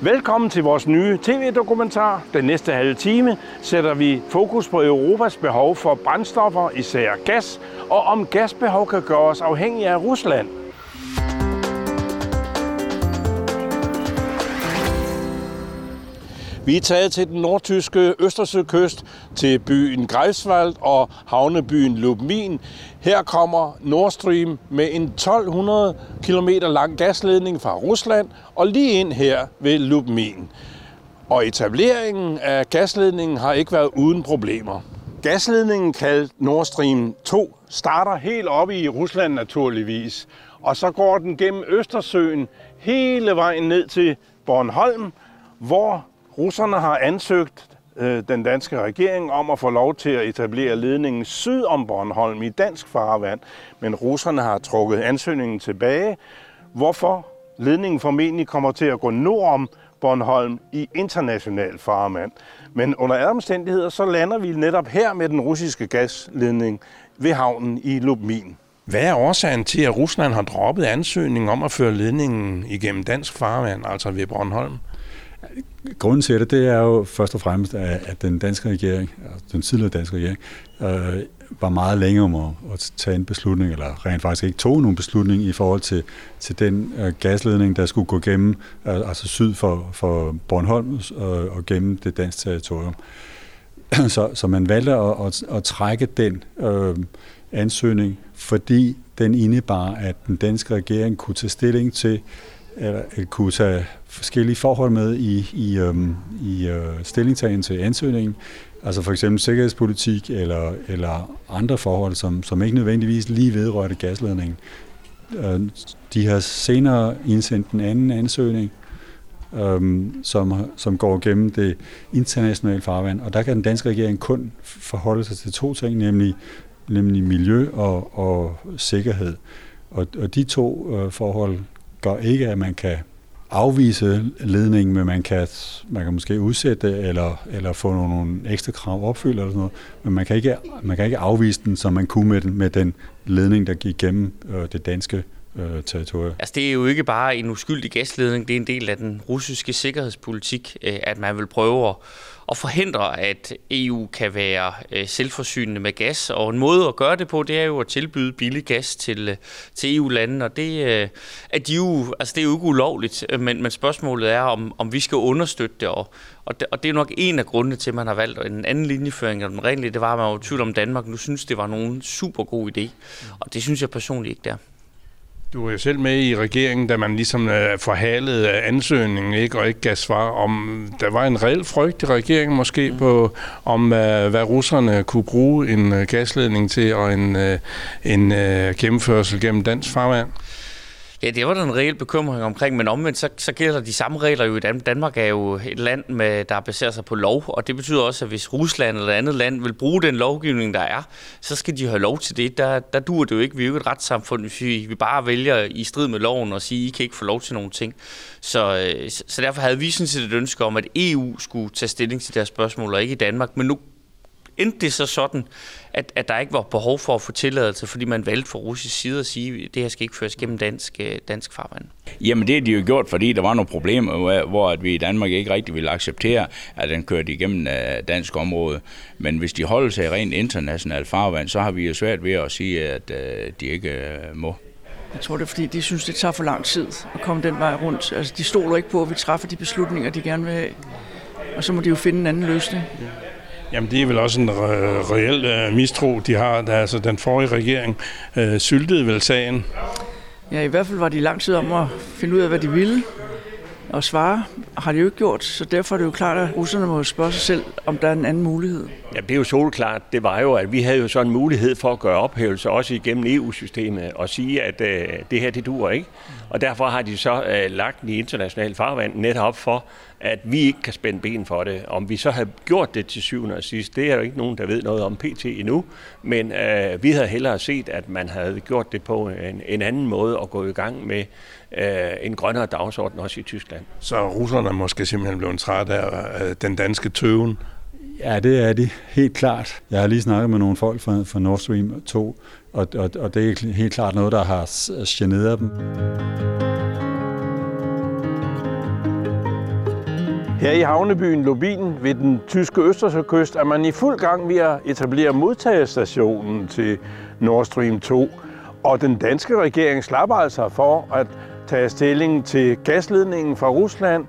Velkommen til vores nye tv-dokumentar. Den næste halve time sætter vi fokus på Europas behov for brændstoffer, især gas, og om gasbehov kan gøre os afhængige af Rusland. Vi er taget til den nordtyske Østersøkyst, til byen Greifswald og havnebyen Lubmin. Her kommer Nord Stream med en 1200 km lang gasledning fra Rusland og lige ind her ved Lubmin. Og etableringen af gasledningen har ikke været uden problemer. Gasledningen kaldt Nord Stream 2 starter helt oppe i Rusland naturligvis, og så går den gennem Østersøen hele vejen ned til Bornholm, hvor russerne har ansøgt øh, den danske regering om at få lov til at etablere ledningen syd om Bornholm i dansk farvand, men russerne har trukket ansøgningen tilbage, hvorfor ledningen formentlig kommer til at gå nord om Bornholm i international farvand. Men under alle omstændigheder, så lander vi netop her med den russiske gasledning ved havnen i Lubmin. Hvad er årsagen til, at Rusland har droppet ansøgningen om at føre ledningen igennem dansk farvand, altså ved Bornholm? Grunden til det, det er jo først og fremmest, at den danske regering, altså den tidligere danske regering, øh, var meget længe om at, at tage en beslutning, eller rent faktisk ikke tog nogen beslutning i forhold til, til den øh, gasledning, der skulle gå gennem, øh, altså syd for, for Bornholm og, og gennem det danske territorium. Så, så man valgte at, at, at trække den øh, ansøgning, fordi den indebar, at den danske regering kunne tage stilling til, eller øh, kunne tage forskellige forhold med i, i, øhm, i øh, stillingtagen til ansøgningen, altså for eksempel sikkerhedspolitik eller, eller andre forhold, som, som ikke nødvendigvis lige vedrørte gasledningen. Øh, de har senere indsendt en anden ansøgning, øhm, som, som går gennem det internationale farvand, og der kan den danske regering kun forholde sig til to ting, nemlig, nemlig miljø og, og sikkerhed. Og, og de to øh, forhold gør ikke, at man kan afvise ledningen, men man kan, man kan måske udsætte eller, eller få nogle, nogle ekstra krav opfyldt eller sådan noget, men man kan ikke, man kan ikke afvise den, som man kunne med den, med den ledning, der gik gennem øh, det danske øh, territorie. Altså det er jo ikke bare en uskyldig gasledning, det er en del af den russiske sikkerhedspolitik, øh, at man vil prøve at at forhindre, at EU kan være øh, selvforsynende med gas. Og en måde at gøre det på, det er jo at tilbyde billig gas til, øh, til EU-landene, og det, øh, at de jo, altså det er jo ikke ulovligt, øh, men, men spørgsmålet er, om, om vi skal understøtte det, og, og det, og det er nok en af grundene til, at man har valgt en anden linjeføring, og den regnelige, det var, at man var tvivl om Danmark nu synes, det var nogen super god idé, og det synes jeg personligt ikke, der. Du var jo selv med i regeringen, da man ligesom øh, forhalede ansøgningen ikke, og ikke gav svar om, der var en reel frygt i regeringen måske mm. på, om hvad, hvad russerne kunne bruge en øh, gasledning til, og en, øh, en gennemførsel gennem dansk farvand. Ja, det var der en reel bekymring omkring, men omvendt så, så gælder de samme regler jo i Danmark. Danmark er jo et land, med, der baserer sig på lov, og det betyder også, at hvis Rusland eller et andet land vil bruge den lovgivning, der er, så skal de have lov til det. Der, der duer det jo ikke. Vi er jo et retssamfund, hvis vi, vi bare vælger i strid med loven og sige, I kan ikke få lov til nogle ting. Øh, så, så derfor havde vi sådan set et ønske om, at EU skulle tage stilling til det her spørgsmål, og ikke i Danmark. Men nu endte det så sådan, at, at der ikke var behov for at få tilladelse, fordi man valgte fra russisk side at sige, at det her skal ikke føres gennem dansk, øh, dansk farvand? Jamen det har de jo gjort, fordi der var nogle problemer, hvor at vi i Danmark ikke rigtig ville acceptere, at den kørte igennem øh, dansk område. Men hvis de holder sig i rent international farvand, så har vi jo svært ved at sige, at øh, de ikke må. Jeg tror, det er fordi, de synes, det tager for lang tid at komme den vej rundt. Altså, de stoler ikke på, at vi træffer de beslutninger, de gerne vil have. Og så må de jo finde en anden løsning. Jamen det er vel også en re- reel uh, mistro, de har. Der, altså den forrige regering uh, syltede vel sagen. Ja, i hvert fald var de lang tid om at finde ud af, hvad de ville. Og svare har de jo ikke gjort, så derfor er det jo klart, at russerne må spørge sig selv, om der er en anden mulighed. Ja, det er jo solklart. Det var jo, at vi havde jo sådan en mulighed for at gøre ophævelse også igennem EU-systemet og sige, at øh, det her, det dur ikke. Og derfor har de så øh, lagt den i international farvand netop for, at vi ikke kan spænde ben for det. Om vi så har gjort det til syvende og sidst, det er jo ikke nogen, der ved noget om PT endnu, men øh, vi havde hellere set, at man havde gjort det på en, en anden måde og gået i gang med øh, en grønnere dagsorden også i Tyskland. Så russerne er måske simpelthen blevet træt af øh, den danske tøven? Ja, det er de helt klart. Jeg har lige snakket med nogle folk fra, fra Nord Stream 2, og, og, og det er helt klart noget, der har generet dem. Her i havnebyen Lubin ved den tyske Østersøkyst er man i fuld gang ved at etablere modtagestationen til Nord Stream 2. Og den danske regering slapper altså for at tage stilling til gasledningen fra Rusland,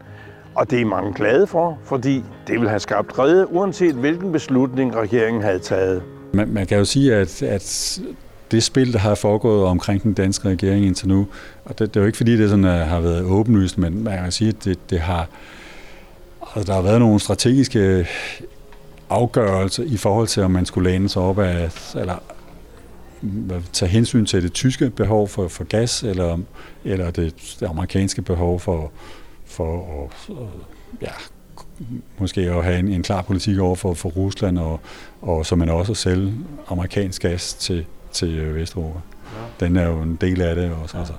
og det er mange glade for, fordi det vil have skabt redde, uanset hvilken beslutning regeringen havde taget. Man, man kan jo sige, at, at det spil, der har foregået omkring den danske regering indtil nu, og det, det er jo ikke fordi, det sådan, øh, har været åbenlyst, men man kan sige, at det, det har, altså, der har været nogle strategiske afgørelser i forhold til, om man skulle læne sig op af, eller tage hensyn til det tyske behov for, for gas, eller, eller det, det amerikanske behov for, for at, ja, måske at have en, en klar politik over for, for Rusland, og, og så man også at sælge amerikansk gas til, til øh, Vesteuropa. Ja. Den er jo en del af det også. Ja. Altså.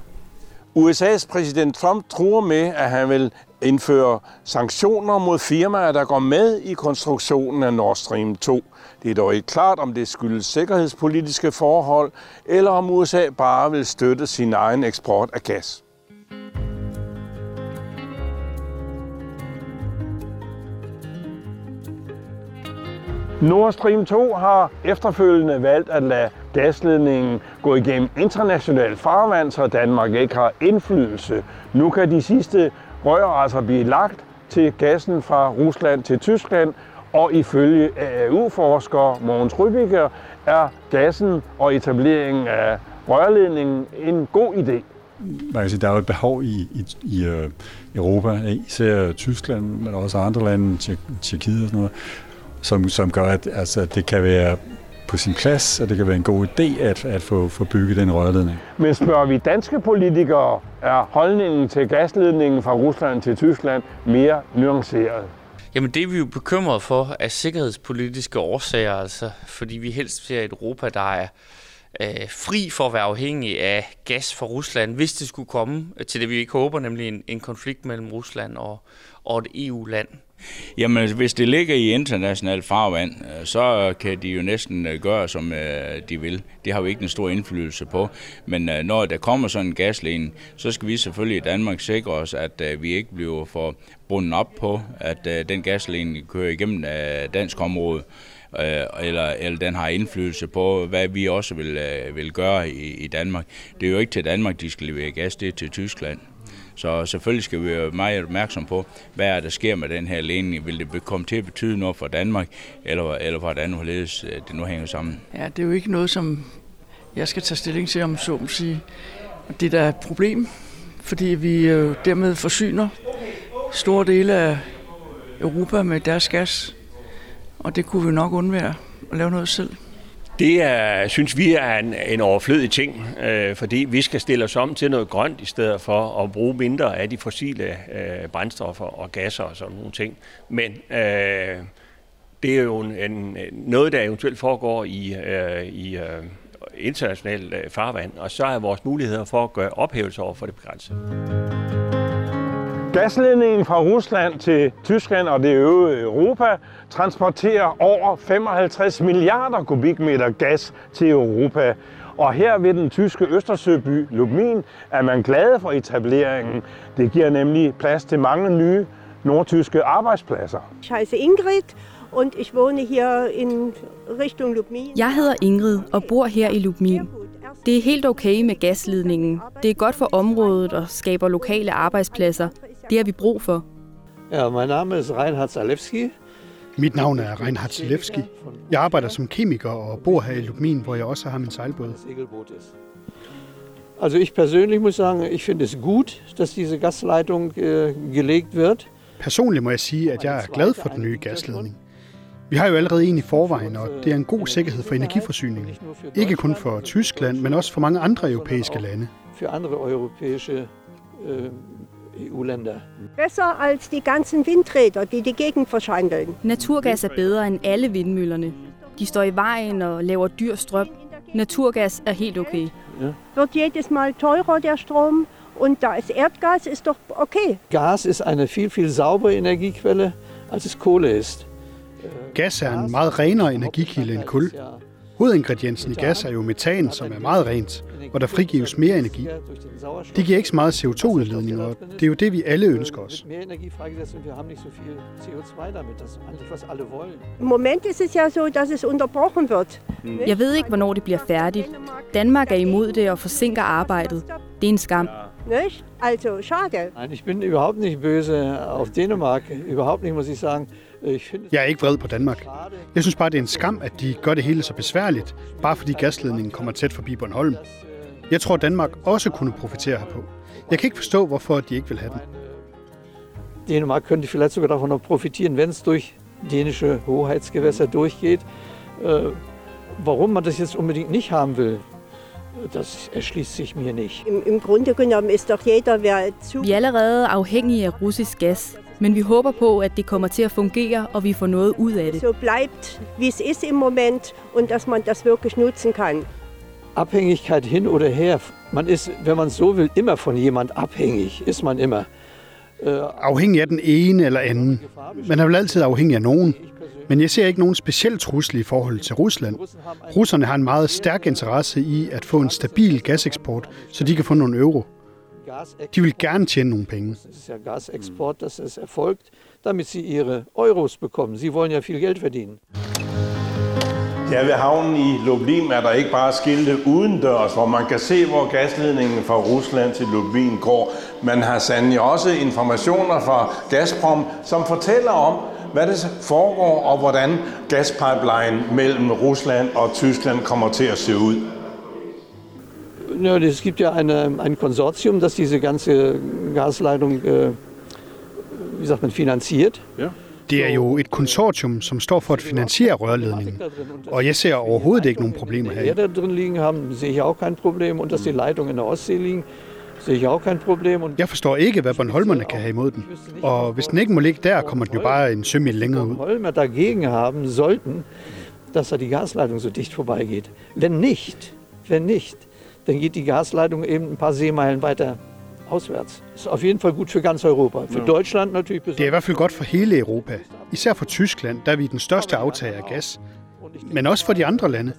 USA's præsident Trump tror med, at han vil indføre sanktioner mod firmaer, der går med i konstruktionen af Nord Stream 2. Det er dog ikke klart, om det skyldes sikkerhedspolitiske forhold, eller om USA bare vil støtte sin egen eksport af gas. Nord Stream 2 har efterfølgende valgt at lade gasledningen gå igennem international farvand, så Danmark ikke har indflydelse. Nu kan de sidste rør altså blive lagt til gassen fra Rusland til Tyskland, og ifølge AAU-forsker Mogens Rybiger er gassen og etableringen af rørledningen en god idé. Man kan sige, der er jo et behov i, i, i øh, Europa, især Tyskland, men også andre lande, Tjekkiet og sådan noget, som, som gør, at altså, det kan være på sin plads, og det kan være en god idé at, at få, få bygget den rørledning. Men spørger vi danske politikere, er holdningen til gasledningen fra Rusland til Tyskland mere nuanceret? Jamen det er vi jo bekymret for af sikkerhedspolitiske årsager, altså, fordi vi helst ser et Europa, der er øh, fri for at være afhængig af gas fra Rusland, hvis det skulle komme til det, vi ikke håber, nemlig en, en konflikt mellem Rusland og, og et EU-land. Jamen, hvis det ligger i internationalt farvand, øh, så kan de jo næsten øh, gøre, som øh, de vil. Det har jo ikke en stor indflydelse på. Men når der kommer sådan en gasledning, så skal vi selvfølgelig i Danmark sikre os, at vi ikke bliver for bundet op på, at den gasledning kører igennem dansk område eller, eller den har indflydelse på, hvad vi også vil, vil gøre i, i Danmark. Det er jo ikke til Danmark, de skal levere gas, det er til Tyskland. Så selvfølgelig skal vi være meget opmærksom på, hvad er der sker med den her ledning. Vil det komme til at betyde noget for Danmark, eller, eller hvordan hvorledes øh, det nu hænger sammen? Ja, det er jo ikke noget, som jeg skal tage stilling til, om så må sige. Det der er et problem, fordi vi jo dermed forsyner store dele af Europa med deres gas, og det kunne vi nok undvære at lave noget selv. Det er, synes vi er en, en overflødig ting, øh, fordi vi skal stille os om til noget grønt i stedet for at bruge mindre af de fossile øh, brændstoffer og gasser og sådan nogle ting. Men øh, det er jo en, en, noget, der eventuelt foregår i, øh, i øh, international øh, farvand, og så er vores muligheder for at gøre ophævelser over for det begrænset. Gasledningen fra Rusland til Tyskland og det øvrige Europa transporterer over 55 milliarder kubikmeter gas til Europa. Og her ved den tyske Østersøby Lubmin er man glad for etableringen. Det giver nemlig plads til mange nye nordtyske arbejdspladser. Jeg hedder Ingrid, og ich wohne hier in Richtung Lubmin. Jeg hedder Ingrid og bor her i Lubmin. Det er helt okay med gasledningen. Det er godt for området og skaber lokale arbejdspladser. Det har vi brug for. Ja, mein Name ist Reinhard Zalewski. Mit navn er Reinhard Zalewski. Jeg arbejder som kemiker og bor her i Lubmin, hvor jeg også har min sejlbåd. Also ich persönlich muss sagen, ich finde es gut, dass diese Gasleitung äh, gelegt wird. Personligt må jeg sige, at jeg er glad for den nye gasledning. Vi har jo allerede en i forvejen, og det er en god sikkerhed for energiforsyningen. Ikke kun for Tyskland, men også for mange andre europæiske lande. For andre europæiske EU-Länder. Besser als die ganzen Windräder, die die Gegend verschandeln. Naturgas er bedre end alle vindmøllerne. De står i vejen og laver dyr strøm. Naturgas er helt okay. Ja. Wird jedes Mal teurer der Strom und da ist Erdgas ist doch okay. Gas ist eine viel viel saubere Energiequelle als es Kohle ist. Gas er en meget renere energikilde end kul. Hovedingrediensen i gas er jo metan, som er meget rent, og der frigives mere energi. Det giver ikke så meget CO2-udledning, og det er jo det, vi alle ønsker os. Im Moment ist es ja so, dass es unterbrochen wird. Jeg ved ikke, hvornår det bliver færdigt. Danmark er imod det og forsinker arbejdet. Det er en skam. Nicht? Also, schade. Nein, ich bin überhaupt nicht böse auf Dänemark. Überhaupt nicht, muss ich sagen. Jeg er ikke vred på Danmark. Jeg synes bare, det er en skam, at de gør det hele så besværligt, bare fordi gasledningen kommer tæt forbi Bornholm. Jeg tror, Danmark også kunne profitere herpå. Jeg kan ikke forstå, hvorfor de ikke vil have den. Dänemark könnte vielleicht sogar davon noch profitieren, wenn es durch dänische Hoheitsgewässer durchgeht. Warum man das jetzt unbedingt nicht haben will, das erschließt sich mir nicht. Im, Im Grunde genommen ist doch jeder, wer zu... Vi er allerede afhængige af russisk gas, men vi håber på, at det kommer til at fungere, og vi får noget ud af det. so bleibt, wie es ist im Moment und dass man das wirklich nutzen kann. Abhängigkeit hin oder her. Man ist, wenn man so will, immer von jemand abhängig. Ist man immer. Äh, Afhængig af den ene eller anden. Man er vel altid afhængig af nogen. Men jeg ser ikke nogen speciel trussel i forhold til Rusland. Russerne har en meget stærk interesse i at få en stabil gaseksport, så de kan få nogle euro. De vil gerne tjene nogle penge. Das ist ja Gasexport, das ist erfolgt, damit sie ihre Euros bekommen. Sie wollen ja viel Geld verdienen. Ja, ved havnen i Lublin er der ikke bare skilte udendørs, hvor man kan se, hvor gasledningen fra Rusland til Lublin går. Man har sandelig også informationer fra Gazprom, som fortæller om, hvad det foregår, og hvordan gaspipeline mellem Rusland og Tyskland kommer til at se ud. Ja, es gibt ja eine, ein Konsortium, das diese ganze Gasleitung, äh, wie sagt man, finanziert. Det er jo et konsortium, som står for at finansiere rørledningen. Og jeg ser overhovedet ikke nogen problemer Der her. da drin liegen haben, sehe ich auch kein Problem. Und dass die Leitungen in der Ostsee liegen, sehe ich auch kein Problem. Und Jeg forstår ikke, hvad Bornholmerne kan have imod den. Og hvis den ikke må ligge der, kommer den jo bare en sømil længere ud. Holmer dagegen haben sollten, dass da die Gasleitung so dicht vorbeigeht. Wenn nicht, wenn nicht, dann geht die Gasleitung eben ein paar Seemeilen weiter auswärts. Ist auf jeden Fall gut für ganz Europa. Für Deutschland natürlich Det er i hvert fald godt for hele Europa. Især for Tyskland, der er vi den største aftager af gas. Men også for de andre lande.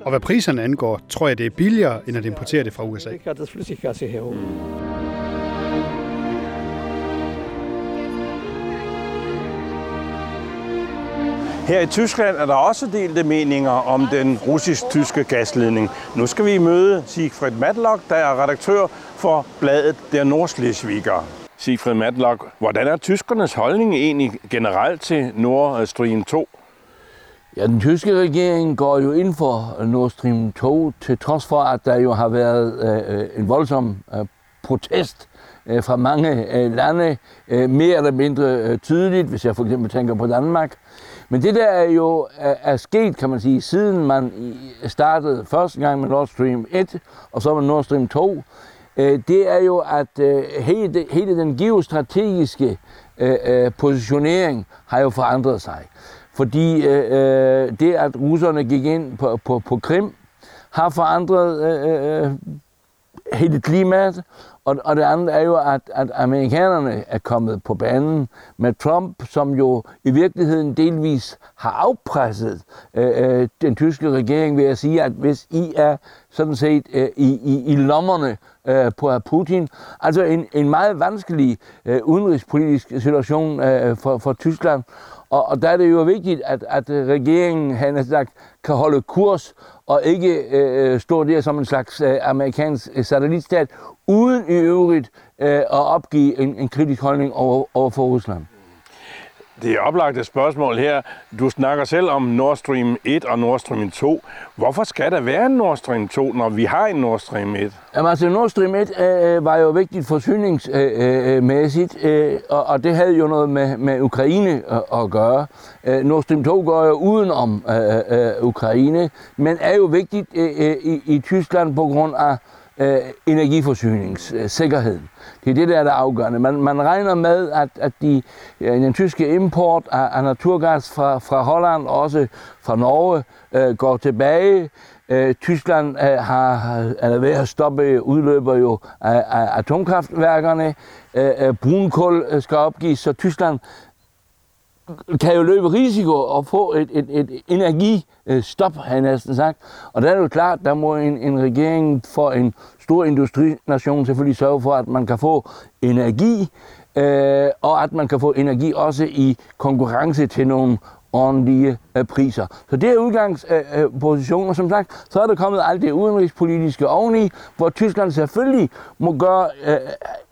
Og hvad priserne angår, tror jeg, det er billigere, end at importere det fra USA. Amerika das Flüssiggas hierher holen. Her i Tyskland er der også delte meninger om den russisk-tyske gasledning. Nu skal vi møde Siegfried Matlock, der er redaktør for bladet Der Nordslesviger. Siegfried Matlock, hvordan er tyskernes holdning egentlig generelt til Nord Stream 2? Ja, den tyske regering går jo ind for Nord Stream 2, til trods for, at der jo har været øh, øh, en voldsom øh, protest øh, fra mange øh, lande, øh, mere eller mindre øh, tydeligt, hvis jeg for eksempel tænker på Danmark. Men det der er jo er, er sket, kan man sige, siden man i- startede første gang med Nord Stream 1, og så med Nord Stream 2, øh, det er jo, at øh, hele, hele den geostrategiske øh, øh, positionering har jo forandret sig. Fordi øh, øh, det, at russerne gik ind på, på, på Krim, har forandret øh, øh, hele klimaet, og, og det andet er jo, at, at amerikanerne er kommet på banen med Trump, som jo i virkeligheden delvis har afpresset øh, øh den tyske regering ved at sige, at hvis I er sådan set øh, i, i, i lommerne øh, på. Putin, altså en, en meget vanskelig øh, udenrigspolitisk situation øh, for, for Tyskland, og, og der er det jo vigtigt, at, at regeringen han har sagt, kan holde kurs og ikke øh, stå der som en slags øh, amerikansk øh, satellitstat, uden i øvrigt øh, at opgive en, en kritisk holdning over, over for Rusland. Det er spørgsmål her. Du snakker selv om Nord Stream 1 og Nord Stream 2. Hvorfor skal der være en Nord Stream 2, når vi har en Nord Stream 1? Jamen, altså, Nord Stream 1 øh, øh, var jo vigtigt forsyningsmæssigt, øh, øh, øh, og, og det havde jo noget med, med Ukraine at, at gøre. Øh, Nord Stream 2 går jo udenom øh, øh, Ukraine, men er jo vigtigt øh, i, i Tyskland på grund af øh, energiforsyningssikkerheden. Øh, det er det, der er det afgørende. Man, man regner med, at, at de, ja, den tyske import af, af naturgas fra, fra Holland, og også fra Norge, øh, går tilbage. Øh, Tyskland øh, har, er ved at stoppe udløber jo af, af atomkraftværkerne. Øh, øh brunkul skal opgives, så Tyskland kan jo løbe risiko og få et, et, et energistop, har jeg næsten sagt. Og der er jo klart, der må en, en regering for en stor industrination selvfølgelig sørge for, at man kan få energi, øh, og at man kan få energi også i konkurrence til nogle ordentlige øh, priser. Så det er udgangspositioner. Øh, øh, og som sagt, så er der kommet alt det udenrigspolitiske oveni, hvor Tyskland selvfølgelig må gøre,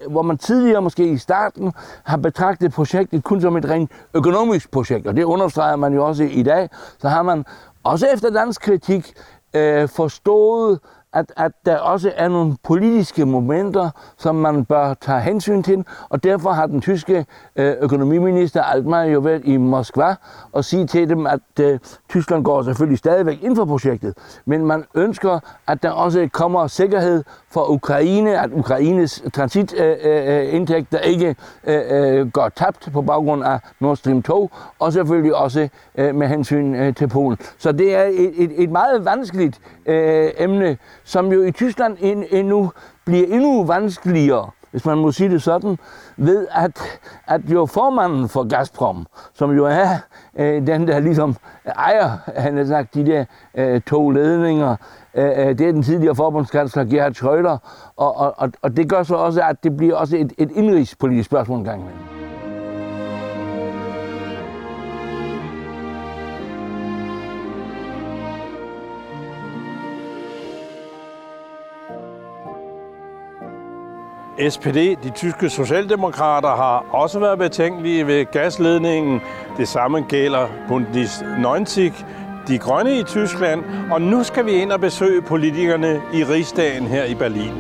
hvor man tidligere måske i starten har betragtet projektet kun som et rent økonomisk projekt, og det understreger man jo også i dag, så har man også efter dansk kritik forstået, at, at der også er nogle politiske momenter, som man bør tage hensyn til, og derfor har den tyske øh, økonomiminister Altmaier jo været i Moskva og sige til dem, at øh, Tyskland går selvfølgelig stadigvæk ind for projektet, men man ønsker, at der også kommer sikkerhed for Ukraine, at Ukraines transitindtægter øh, øh ikke øh, øh, går tabt på baggrund af Nord Stream 2, og selvfølgelig også øh, med hensyn øh, til Polen. Så det er et, et, et meget vanskeligt øh, emne, som jo i Tyskland endnu bliver endnu vanskeligere, hvis man må sige det sådan, ved at, at jo formanden for Gazprom, som jo er øh, den, der ligesom ejer, han har sagt, de der øh, to ledninger, øh, øh, det er den tidligere forbundskansler Gerhard Schröder, og, og, og det gør så også, at det bliver også et, et indrigspolitisk spørgsmål engang imellem. SPD, de tyske socialdemokrater, har også været betænkelige ved gasledningen. Det samme gælder Bundis 90, de grønne i Tyskland. Og nu skal vi ind og besøge politikerne i rigsdagen her i Berlin.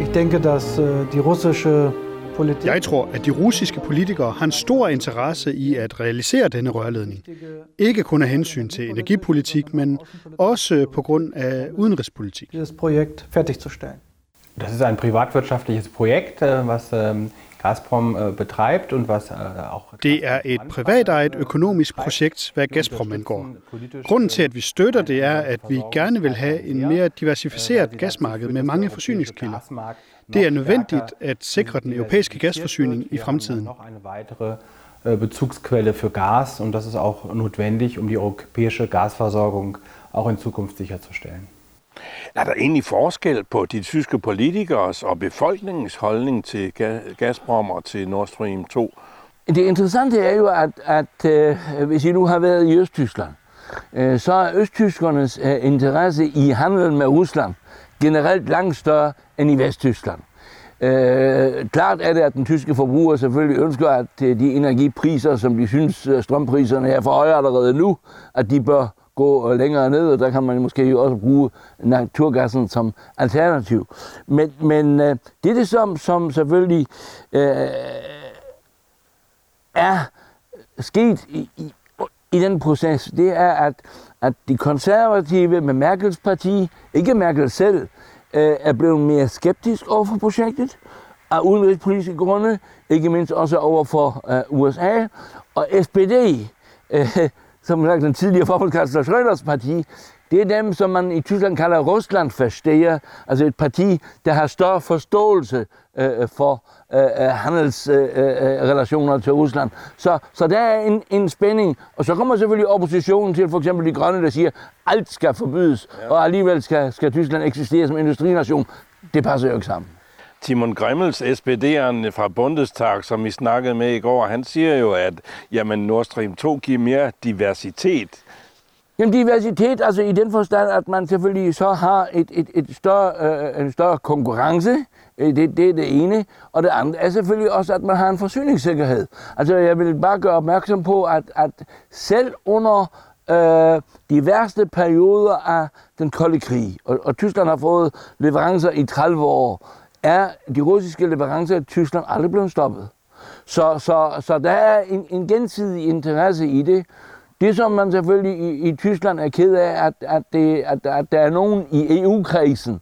Ich denke, dass äh, die russische jeg tror, at de russiske politikere har en stor interesse i at realisere denne rørledning. Ikke kun af hensyn til energipolitik, men også på grund af udenrigspolitik. Das Projekt fertigzustellen. Das ist ein privatwirtschaftliches Projekt, äh, was ähm, Gazprom äh, betreibt und was äh, auch Det er et privatejet økonomisk projekt, hvad Gazprom angår. Grunden til, at vi støtter det, er, at vi gerne vil have en mere diversificeret gasmarked med mange forsyningskilder. Det er nødvendigt at sikre den europæiske gasforsyning i fremtiden. Äh, Bezugsquelle für Gas und das ist auch notwendig, um die europäische Gasversorgung auch in Zukunft sicherzustellen. Er der egentlig forskel på de tyske politikers og befolkningens holdning til Gazprom og til Nord Stream 2? Det interessante er jo, at, at øh, hvis I nu har været i Østtyskland, øh, så er østtyskernes øh, interesse i handel med Rusland generelt langt større end i Vesttyskland. Øh, klart er det, at den tyske forbruger selvfølgelig ønsker, at øh, de energipriser, som de synes øh, strømpriserne er for høje allerede nu, at de bør gå øh, længere ned, og der kan man måske jo også bruge naturgassen som alternativ. Men, men øh, det er det, som, som selvfølgelig øh, er sket i, i, den proces, det er, at, at de konservative med Merkels parti, ikke Merkel selv, øh, er blevet mere skeptisk over for projektet, af udenrigspolitiske grunde, ikke mindst også over for øh, USA, og SPD, øh, som sagt den tidligere forbundskansler Schröders parti, det er dem, som man i Tyskland kalder Ruslandversteger, altså et parti, der har større forståelse øh, for øh, øh handelsrelationer øh, til Rusland. Så, så der er en, en spænding, og så kommer selvfølgelig oppositionen til for eksempel de grønne, der siger, alt skal forbydes, ja. og alligevel skal, skal Tyskland eksistere som industrination. Det passer jo ikke sammen. Timon Grimmels, SPD'eren fra Bundestag, som vi snakkede med i går, han siger jo, at jamen, Nord Stream 2 giver mere diversitet. Jamen diversitet, altså i den forstand, at man selvfølgelig så har et, et, et større, øh, en større konkurrence, øh, Øh, det, det er det ene. Og det andet er selvfølgelig også, at man har en forsyningssikkerhed. Altså jeg vil bare gøre opmærksom på, at, at selv under øh, de værste perioder af den kolde krig, og, og Tyskland har fået leverancer i 30 år, er de russiske leverancer i Tyskland aldrig blevet stoppet. Så, så, så der er en, en gensidig interesse i det. Det, som man selvfølgelig i, i Tyskland er ked af, at, at, det, at, at der er nogen i EU-kredsen,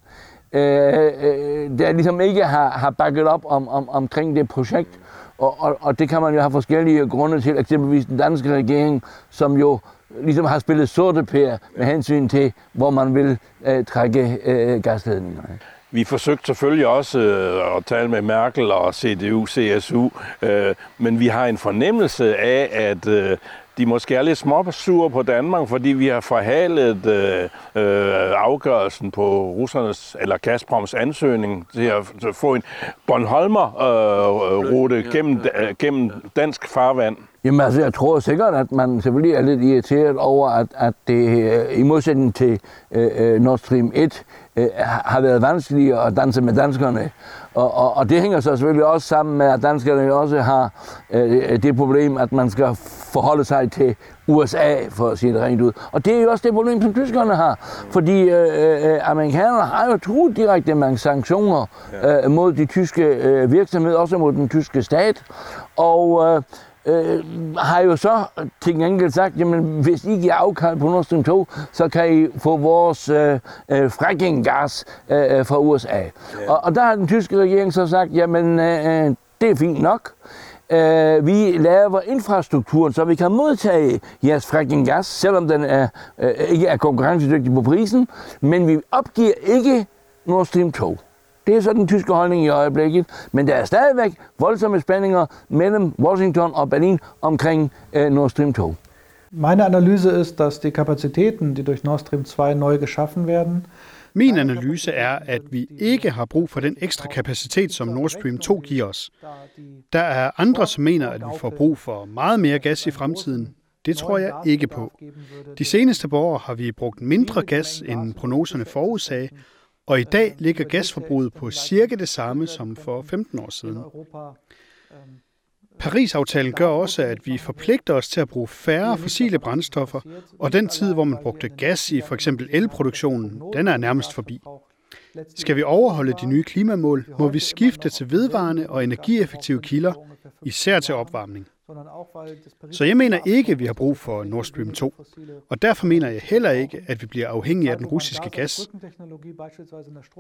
øh, øh, der ligesom ikke har, har bakket op om, om, omkring det projekt. Og, og, og det kan man jo have forskellige grunde til, eksempelvis den danske regering, som jo ligesom har spillet sorte pære med hensyn til, hvor man vil øh, trække øh, gasledningerne. vi forsøgte selvfølgelig også øh, at tale med Merkel og CDU, CSU, øh, men vi har en fornemmelse af, at øh, de måske er lidt småsure på Danmark, fordi vi har forhalet øh, øh, afgørelsen på russernes eller Gazproms ansøgning til at få en Bornholmer-rute øh, gennem, øh, gennem dansk farvand. Jamen altså, jeg tror sikkert, at man selvfølgelig er lidt irriteret over, at, at det i modsætning til øh, Nord Stream 1 øh, har været vanskeligere at danse med danskerne. Og, og, og det hænger så selvfølgelig også sammen med, at danskerne også har øh, det problem, at man skal forholde sig til USA, for at sige det rent ud. Og det er jo også det problem, som tyskerne har. Fordi øh, øh, amerikanerne har jo truet direkte med sanktioner øh, mod de tyske øh, virksomheder, også mod den tyske stat. Og øh, øh, har jo så til gengæld sagt, jamen hvis I giver afkald på Nord Stream 2, så kan I få vores øh, øh, fracking-gas øh, fra USA. Yeah. Og, og der har den tyske regering så sagt, jamen øh, det er fint nok. Øh, vi laver infrastrukturen, så vi kan modtage jeres fracking-gas, selvom den er, øh, ikke er konkurrencedygtig på prisen, men vi opgiver ikke Nord Stream 2. Det er så den tyske holdning i øjeblikket. Men der er stadigvæk voldsomme spændinger mellem Washington og Berlin omkring äh, Nord Stream 2. Meine Analyse ist, dass die Kapazitäten, die durch Nord Stream 2 neu geschaffen werden, Min analyse er, at vi ikke har brug for den ekstra kapacitet, som Nord Stream 2 giver os. Der er andre, som mener, at vi får brug for meget mere gas i fremtiden. Det tror jeg ikke på. De seneste par år har vi brugt mindre gas, end prognoserne forudsagde, og i dag ligger gasforbruget på cirka det samme som for 15 år siden. Paris-aftalen gør også, at vi forpligter os til at bruge færre fossile brændstoffer, og den tid, hvor man brugte gas i for eksempel elproduktionen, den er nærmest forbi. Skal vi overholde de nye klimamål, må vi skifte til vedvarende og energieffektive kilder, især til opvarmning. Så jeg mener ikke, at vi har brug for Nord Stream 2, og derfor mener jeg heller ikke, at vi bliver afhængige af den russiske gas.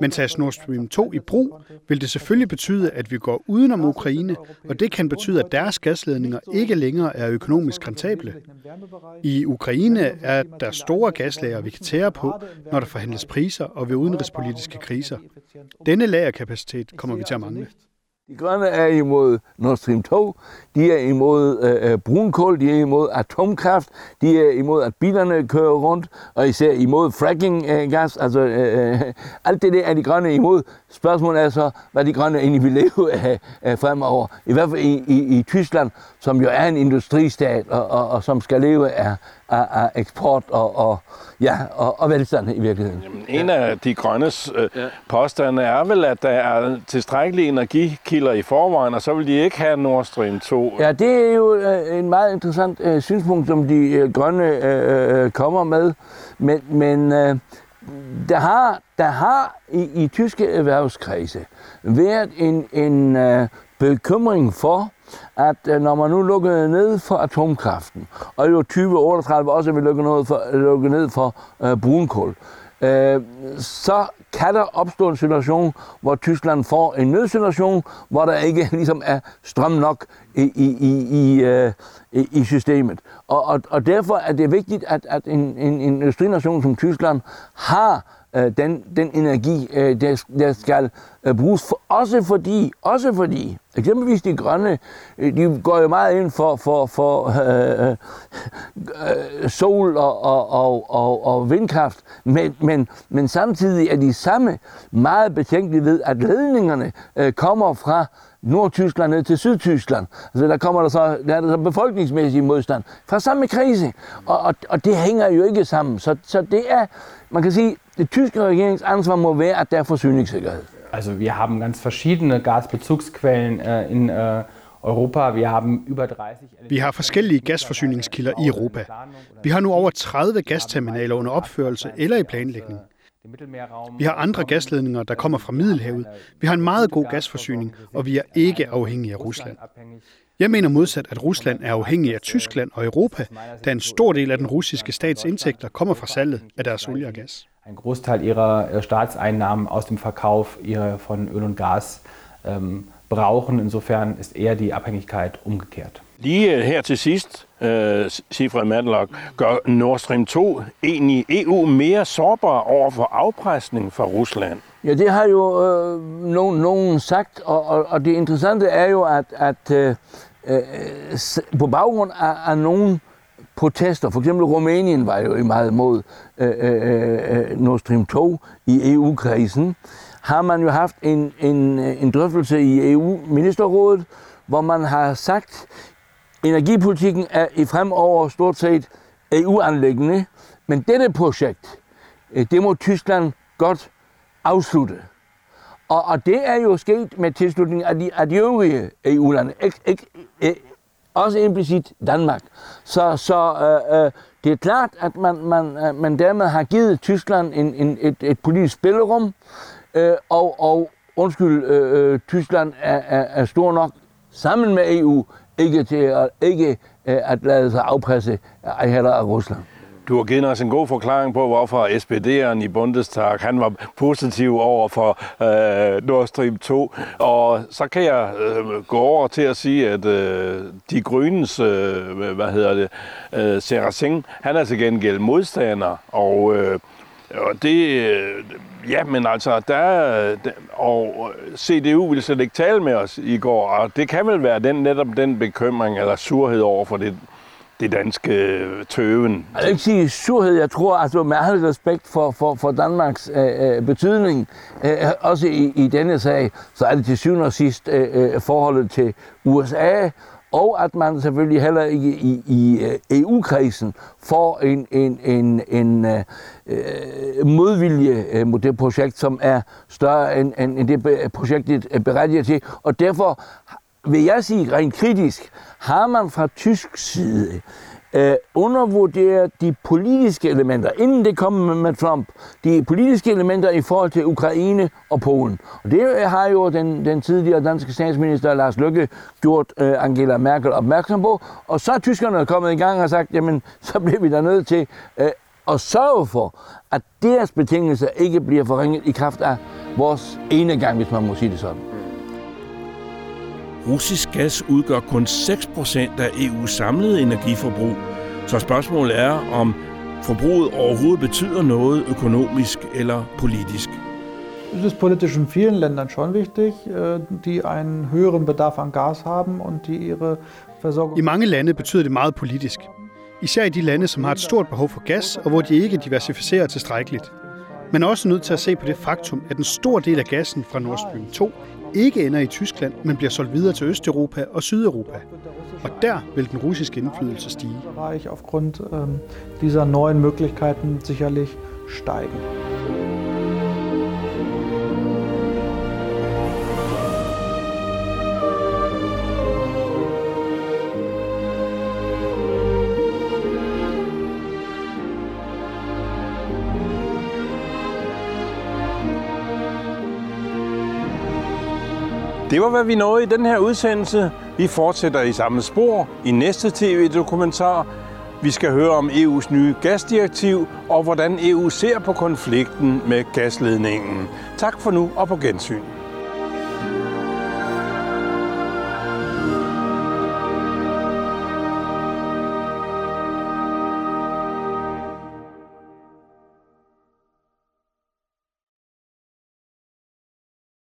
Men tages Nord Stream 2 i brug, vil det selvfølgelig betyde, at vi går udenom Ukraine, og det kan betyde, at deres gasledninger ikke længere er økonomisk rentable. I Ukraine er der store gaslager, vi kan tære på, når der forhandles priser og ved udenrigspolitiske kriser. Denne lagerkapacitet kommer vi til at mangle. De grønne er imod Nord Stream 2, de er imod øh, øh, brunkul, de er imod atomkraft, de er imod, at bilerne kører rundt, og især imod fracking-gas. Øh, altså, øh, øh, alt det der er de grønne imod. Spørgsmålet er så, hvad de grønne egentlig vil leve af, af fremover. I hvert fald i, i, i Tyskland, som jo er en industristat, og, og, og som skal leve af, af, af eksport og, og, ja, og, og velstand i virkeligheden. Jamen, en af de grønnes øh, ja. påstande er vel, at der er tilstrækkelige energikilder i forvejen, og så vil de ikke have Nord Stream 2. Ja, det er jo øh, en meget interessant øh, synspunkt, som de øh, grønne øh, øh, kommer med. Men, men øh, der har, der har i, i tyske erhvervskredse været en, en øh, bekymring for, at øh, når man nu lukker ned for atomkraften, og jo 2038 også vil lukke, noget for, lukke ned for øh, brunkul, øh, så kan der opstå en situation, hvor Tyskland får en nødsituation, hvor der ikke ligesom er strøm nok i, i, i, i, øh, i systemet. Og, og, og derfor er det vigtigt, at, at en, en, en industrination som Tyskland har Øh, den, den energi, øh, der, der skal øh, bruges. For, også fordi, også fordi, eksempelvis de grønne, øh, de går jo meget ind for, for, for øh, øh, sol og, og, og, og, og vindkraft, men, men, men samtidig er de samme meget betænkelige ved, at ledningerne øh, kommer fra Nordtyskland ned til Sydtyskland. Altså der kommer der så, der er der så befolkningsmæssig modstand fra samme krise. Og, og, og det hænger jo ikke sammen. Så, så det er, man kan sige, det tyske regeringsansvar må være, at der er forsyningssikkerhed. Also wir haben ganz verschiedene Gasbezugsquellen äh, in äh, Europa. Vi har über 30 Vi har forskellige gasforsyningskilder i Europa. Vi har nu over 30 gasterminaler under opførelse eller i planlægning. Vi har andre gasledninger, der kommer fra Middelhavet. Vi har en meget god gasforsyning, og vi er ikke afhængige af Rusland. Jeg mener modsat, at Rusland er afhængig af Tyskland og Europa, da en stor del af den russiske stats indtægter kommer fra salget af deres olie og gas. En Großteil ihrer Staatseinnahmen aus dem Verkauf von Öl und Gas ähm, brauchen. Insofern ist eher die Abhängigkeit umgekehrt. Lige her til sidst, uh, Sifred Madlock, gør Nord Stream 2 egentlig EU mere sårbar over for afpresning fra Rusland? Ja, det har jo øh, nogen, nogen sagt, og, og, og det interessante er jo, at, at øh, øh, på baggrund af, af nogle protester, for eksempel Rumænien var jo meget mod øh, øh, øh Nord Stream 2 i EU-krisen, har man jo haft en, en, øh, en drøftelse i EU-ministerrådet, hvor man har sagt, at energipolitikken er i fremover stort set EU-anlæggende, men dette projekt, øh, det må Tyskland godt afslutte. Og, og det er jo sket med tilslutning af de, af de øvrige EU-lande, ikke, ikke, ikke, også implicit Danmark. Så, så øh, øh, det er klart, at man, man, øh, man dermed har givet Tyskland en, en, et, et politisk spillerum, øh, og, og undskyld, øh, øh Tyskland er, er, er stor nok sammen med EU, ikke til at, ikke, øh, at lade sig afpresse af heller af Rusland. Du har givet os en god forklaring på, hvorfor SPD'eren i Bundestag han var positiv over for øh, Nord Stream 2. Og så kan jeg øh, gå over til at sige, at øh, de grønnes, øh, hvad hedder det, øh, Seracin, han er til gengæld modstander. Og, øh, og det, øh, ja, men altså, der, og øh, CDU ville slet ikke tale med os i går, og det kan vel være den, netop den bekymring eller surhed over for det, det danske øh, tøven. Jeg vil ikke sige surhed. Jeg tror, altså med al respekt for, for, for Danmarks øh, øh betydning, øh, også i, i denne sag, så er det til syvende og sidst øh, øh forholdet til USA, og at man selvfølgelig heller ikke i, i EU-kredsen får en, en, en, en øh, modvilje mod det projekt, som er større end, end det projektet er berettiget til. Og derfor vil jeg sige rent kritisk, har man fra tysk side øh, undervurderet de politiske elementer, inden det kom med Trump, de politiske elementer i forhold til Ukraine og Polen. Og det øh, har jo den, den tidligere danske statsminister Lars Løkke gjort øh, Angela Merkel opmærksom på, og så er tyskerne kommet i gang og sagt, jamen, så bliver vi da nødt til øh, at sørge for, at deres betingelser ikke bliver forringet i kraft af vores ene gang, hvis man må sige det sådan. Russisk gas udgør kun 6% af EU's samlede energiforbrug, så spørgsmålet er, om forbruget overhovedet betyder noget økonomisk eller politisk. Es ist politisch in vielen Ländern schon wichtig, äh, die einen höheren Bedarf an Gas haben und die ihre Versorgung... I mange lande betyder det meget politisk. Især i de lande, som har et stort behov for gas, og hvor de ikke diversificerer tilstrækkeligt. Men også nødt til at se på det faktum, at en stor del af gassen fra Nord Stream 2 ikke ender i Tyskland, men bliver solgt videre til Østeuropa og Sydeuropa. Og der vil den russiske indflydelse stige. Aufgrund ähm, dieser neuen Möglichkeiten sicherlich steigen. Det var, hvad vi nåede i den her udsendelse. Vi fortsætter i samme spor i næste tv-dokumentar. Vi skal høre om EU's nye gasdirektiv og hvordan EU ser på konflikten med gasledningen. Tak for nu og på gensyn.